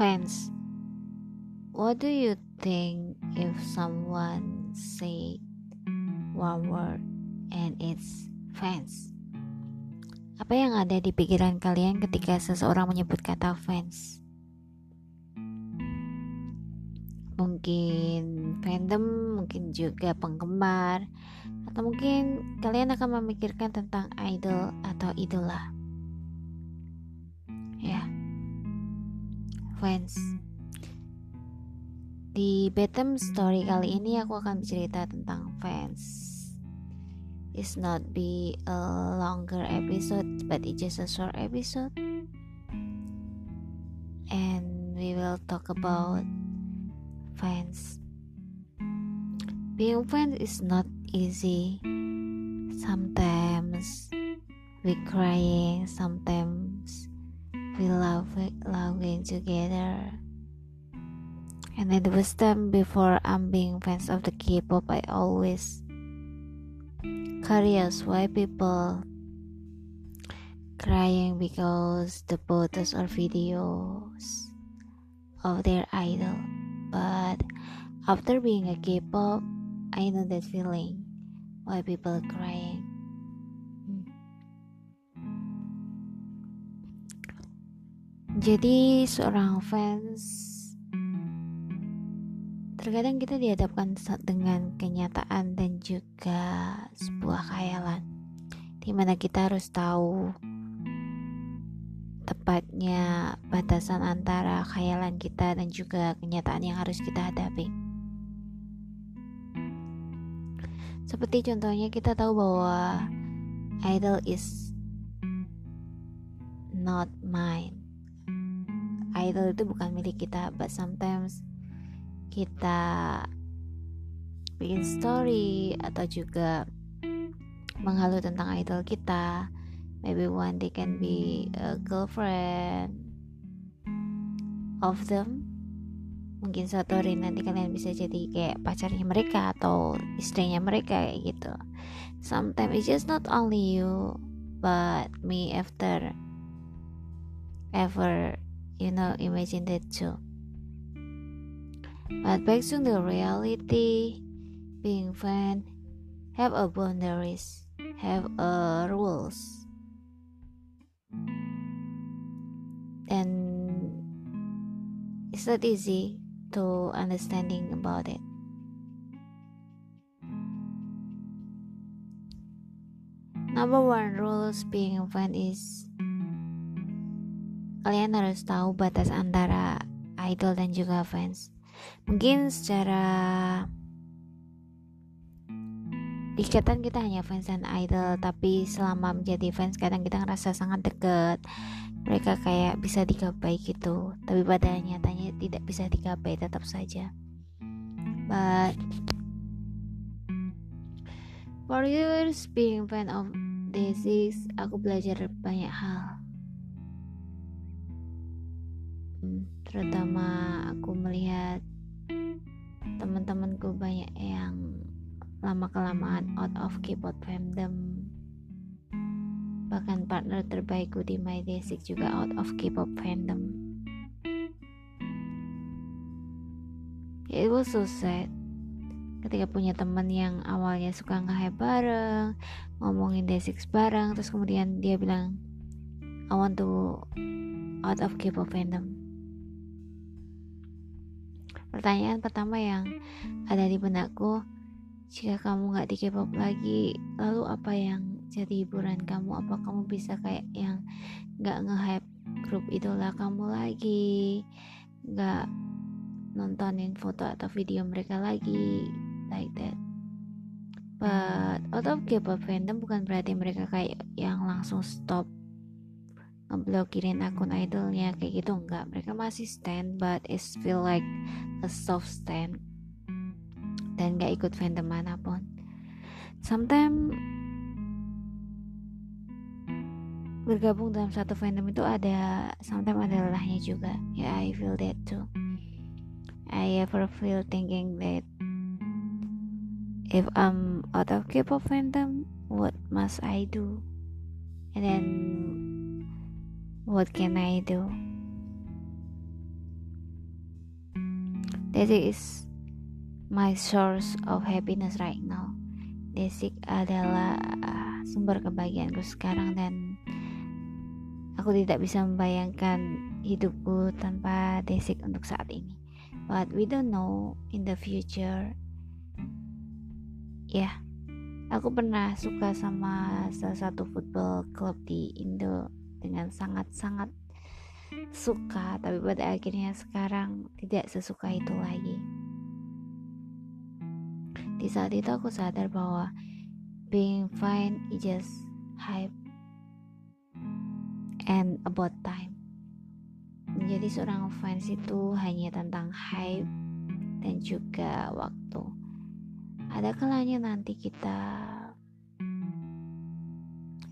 Fans, what do you think if someone say one word and it's fans? Apa yang ada di pikiran kalian ketika seseorang menyebut kata fans? Mungkin fandom, mungkin juga penggemar, atau mungkin kalian akan memikirkan tentang idol atau idola. Fans. Di Betem Story kali ini aku akan bercerita tentang fans. It's not be a longer episode, but it's just a short episode. And we will talk about fans. Being fans is not easy. Sometimes we crying, sometimes we love laughing together. And then the wisdom before I'm being fans of the K-pop, I always curious why people crying because the photos or videos of their idol. But after being a K-pop, I know that feeling why people crying. Jadi seorang fans terkadang kita dihadapkan dengan kenyataan dan juga sebuah khayalan di mana kita harus tahu tepatnya batasan antara khayalan kita dan juga kenyataan yang harus kita hadapi. Seperti contohnya kita tahu bahwa idol is not idol itu bukan milik kita but sometimes kita bikin story atau juga menghalu tentang idol kita. Maybe one day can be a girlfriend of them. Mungkin suatu hari nanti kalian bisa jadi kayak pacarnya mereka atau istrinya mereka kayak gitu. Sometimes it's just not only you but me after ever you know imagine that too. But back to the reality being fan have a boundaries have a rules. And it's not easy to understanding about it. Number one rules being a fan is kalian harus tahu batas antara idol dan juga fans. Mungkin secara ikatan kita hanya fans dan idol, tapi selama menjadi fans kadang kita ngerasa sangat deket. Mereka kayak bisa digapai gitu, tapi pada nyatanya tidak bisa digapai tetap saja. But for years being fan of Daisy, aku belajar banyak hal terutama aku melihat teman-temanku banyak yang lama kelamaan out of K-pop fandom. Bahkan partner terbaikku di My Basic juga out of K-pop fandom. It was so sad. Ketika punya teman yang awalnya suka nge bareng ngomongin Day6 bareng terus kemudian dia bilang I want to out of K-pop fandom Pertanyaan pertama yang ada di benakku, jika kamu gak di K-pop lagi, lalu apa yang jadi hiburan kamu? Apa kamu bisa kayak yang gak nge-hype grup idola kamu lagi? Gak nontonin foto atau video mereka lagi? Like that. But out of K-pop fandom bukan berarti mereka kayak yang langsung stop ngeblokirin akun idolnya kayak gitu enggak. Mereka masih stand but it feel like a soft stand. Dan gak ikut fandom mana pun. Sometimes bergabung dalam satu fandom itu ada sometimes ada lelahnya juga. Ya yeah, I feel that too. I ever feel thinking that if I'm out of K-pop fandom what must I do? And then what can I do? This is my source of happiness right now. Desik adalah sumber kebahagiaanku sekarang dan aku tidak bisa membayangkan hidupku tanpa Desik untuk saat ini. But we don't know in the future. Ya, yeah, aku pernah suka sama salah satu football club di Indo dengan sangat-sangat suka, tapi pada akhirnya sekarang tidak sesuka itu lagi. Di saat itu aku sadar bahwa being fine is just hype and about time. Menjadi seorang fans itu hanya tentang hype dan juga waktu. Ada kalanya nanti kita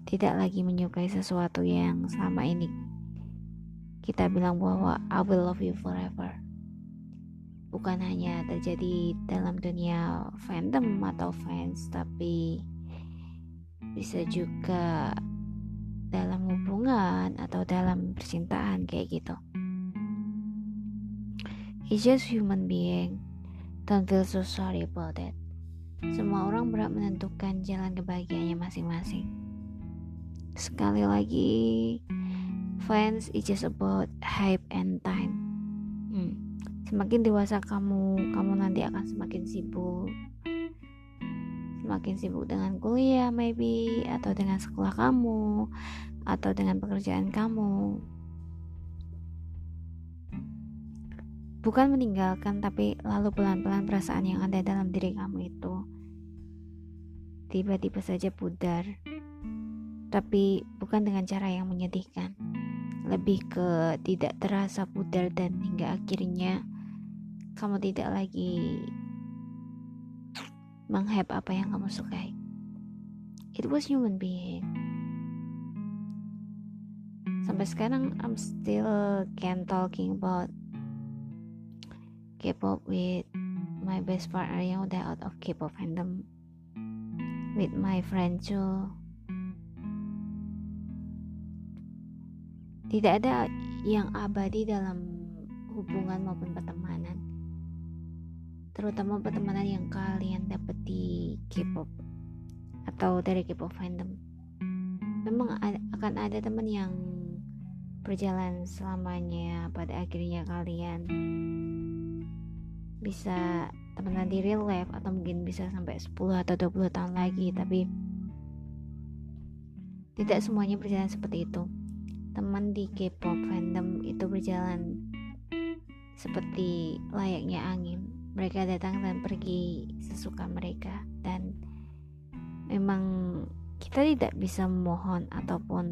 tidak lagi menyukai sesuatu yang selama ini kita bilang bahwa I will love you forever. Bukan hanya terjadi dalam dunia fandom atau fans tapi bisa juga dalam hubungan atau dalam percintaan kayak gitu. It's just human being. Don't feel so sorry about that Semua orang berat menentukan jalan kebahagiaannya masing-masing Sekali lagi Fans is just about hype and time. Hmm. Semakin dewasa kamu kamu nanti akan semakin sibuk. Semakin sibuk dengan kuliah maybe atau dengan sekolah kamu atau dengan pekerjaan kamu. Bukan meninggalkan tapi lalu pelan-pelan perasaan yang ada dalam diri kamu itu. Tiba-tiba saja pudar tapi bukan dengan cara yang menyedihkan lebih ke tidak terasa pudar dan hingga akhirnya kamu tidak lagi menghype apa yang kamu sukai. It was human being. Sampai sekarang I'm still can talking about K-pop with my best partner yang udah out of K-pop fandom with my friend too. Tidak ada yang abadi dalam hubungan maupun pertemanan. Terutama pertemanan yang kalian dapat di K-pop atau dari K-pop fandom. Memang akan ada teman yang berjalan selamanya pada akhirnya kalian bisa temenan di real life atau mungkin bisa sampai 10 atau 20 tahun lagi tapi tidak semuanya berjalan seperti itu teman di K-pop fandom itu berjalan seperti layaknya angin. Mereka datang dan pergi sesuka mereka. Dan memang kita tidak bisa memohon ataupun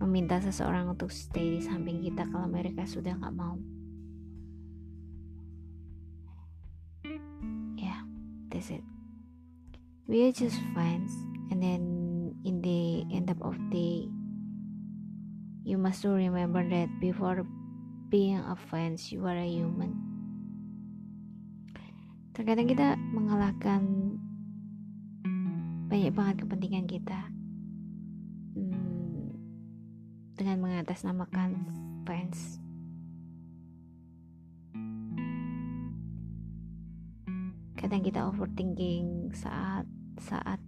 meminta seseorang untuk stay di samping kita kalau mereka sudah nggak mau. Yeah, that's it. We are just friends and then in the end of the you must remember that before being a friend you are a human. Terkadang kita mengalahkan banyak banget kepentingan kita. Hmm, dengan mengatasnamakan fans. Kadang kita overthinking saat saat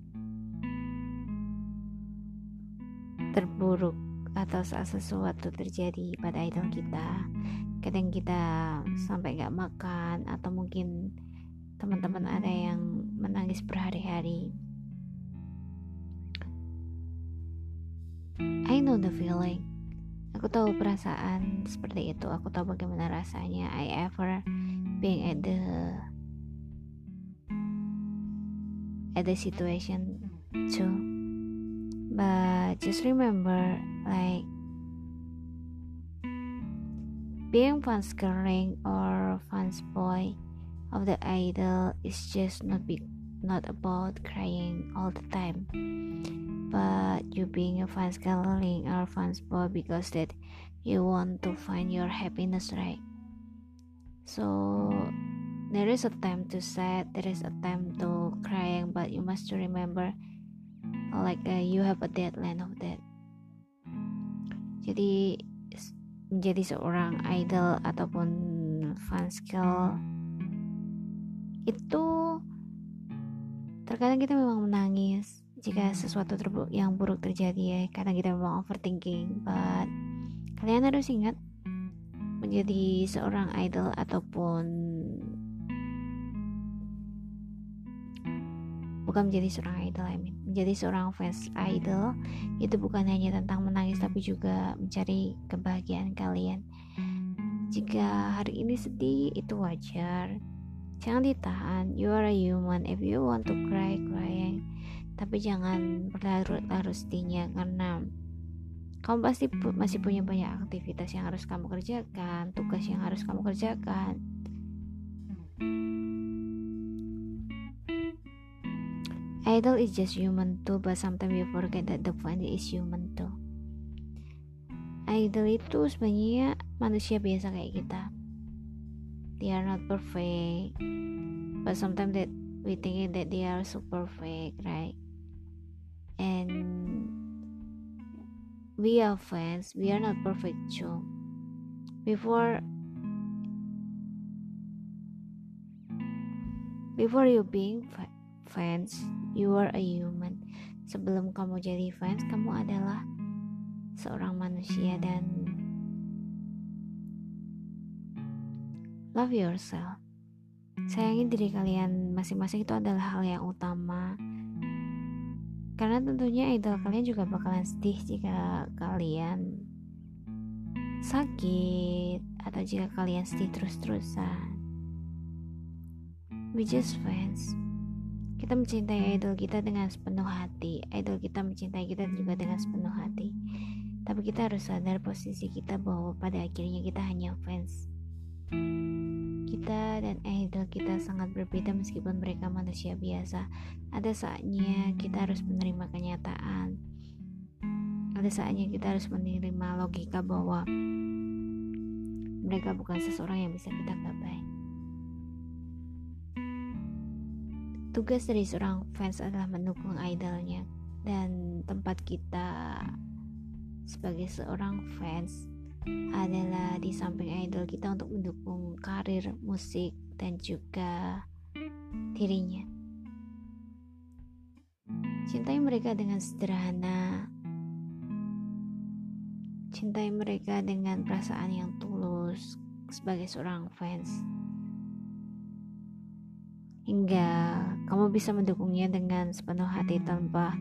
terburuk atau saat sesuatu terjadi pada idol kita kadang kita sampai nggak makan atau mungkin teman-teman ada yang menangis berhari-hari. I know the feeling. Aku tahu perasaan seperti itu. Aku tahu bagaimana rasanya. I ever being at the at the situation too. But just remember, like being fans girling or fans boy of the idol is just not be not about crying all the time. But you being a fans girling or fans boy because that you want to find your happiness right? So there is a time to sad there is a time to crying but you must remember like uh, you have a deadline of that jadi menjadi seorang idol ataupun fun skill itu terkadang kita memang menangis jika sesuatu yang buruk terjadi ya. Karena kita memang overthinking. But kalian harus ingat menjadi seorang idol ataupun bukan menjadi seorang idol I mean menjadi seorang fans idol itu bukan hanya tentang menangis tapi juga mencari kebahagiaan kalian. Jika hari ini sedih itu wajar. Jangan ditahan you are a human. If you want to cry cry. Tapi jangan berlarut-larut sedihnya karena kamu pasti pu masih punya banyak aktivitas yang harus kamu kerjakan tugas yang harus kamu kerjakan idol is just human too but sometimes you forget that the fan is human too. Idol itu sebenarnya manusia biasa kayak kita. They are not perfect but sometimes that we think that they are so perfect right? And we are fans we are not perfect too. Before before you being fans you are a human sebelum kamu jadi fans kamu adalah seorang manusia dan love yourself sayangi diri kalian masing-masing itu adalah hal yang utama karena tentunya idol kalian juga bakalan sedih jika kalian sakit atau jika kalian sedih terus-terusan. We just fans. Kita mencintai idol kita dengan sepenuh hati. Idol kita mencintai kita juga dengan sepenuh hati. Tapi kita harus sadar posisi kita bahwa pada akhirnya kita hanya fans. Kita dan idol kita sangat berbeda meskipun mereka manusia biasa. Ada saatnya kita harus menerima kenyataan. Ada saatnya kita harus menerima logika bahwa mereka bukan seseorang yang bisa kita gapai. Tugas dari seorang fans adalah mendukung idolnya dan tempat kita sebagai seorang fans adalah di samping idol kita untuk mendukung karir musik dan juga dirinya. Cintai mereka dengan sederhana. Cintai mereka dengan perasaan yang tulus sebagai seorang fans. Hingga kamu bisa mendukungnya dengan sepenuh hati tanpa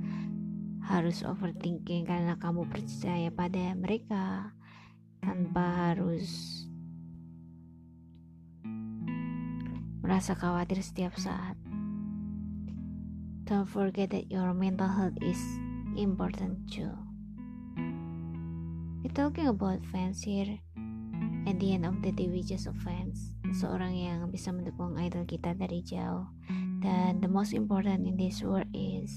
harus overthinking karena kamu percaya pada mereka tanpa harus merasa khawatir setiap saat. Don't forget that your mental health is important too. We're talking about fans here. At the end of the day, we just a fans. Seorang yang bisa mendukung idol kita dari jauh. Dan the most important in this world is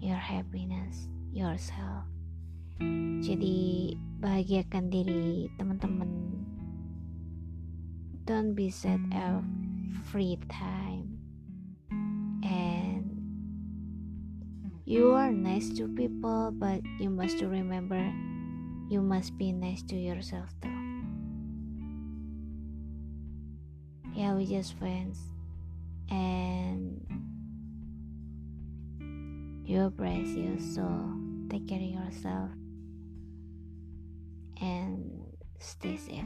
your happiness, yourself. Jadi bahagiakan diri teman-teman. Don't be sad every time. And you are nice to people, but you must remember you must be nice to yourself too. Yeah, we just friends. And you're precious, so take care of yourself and stay safe.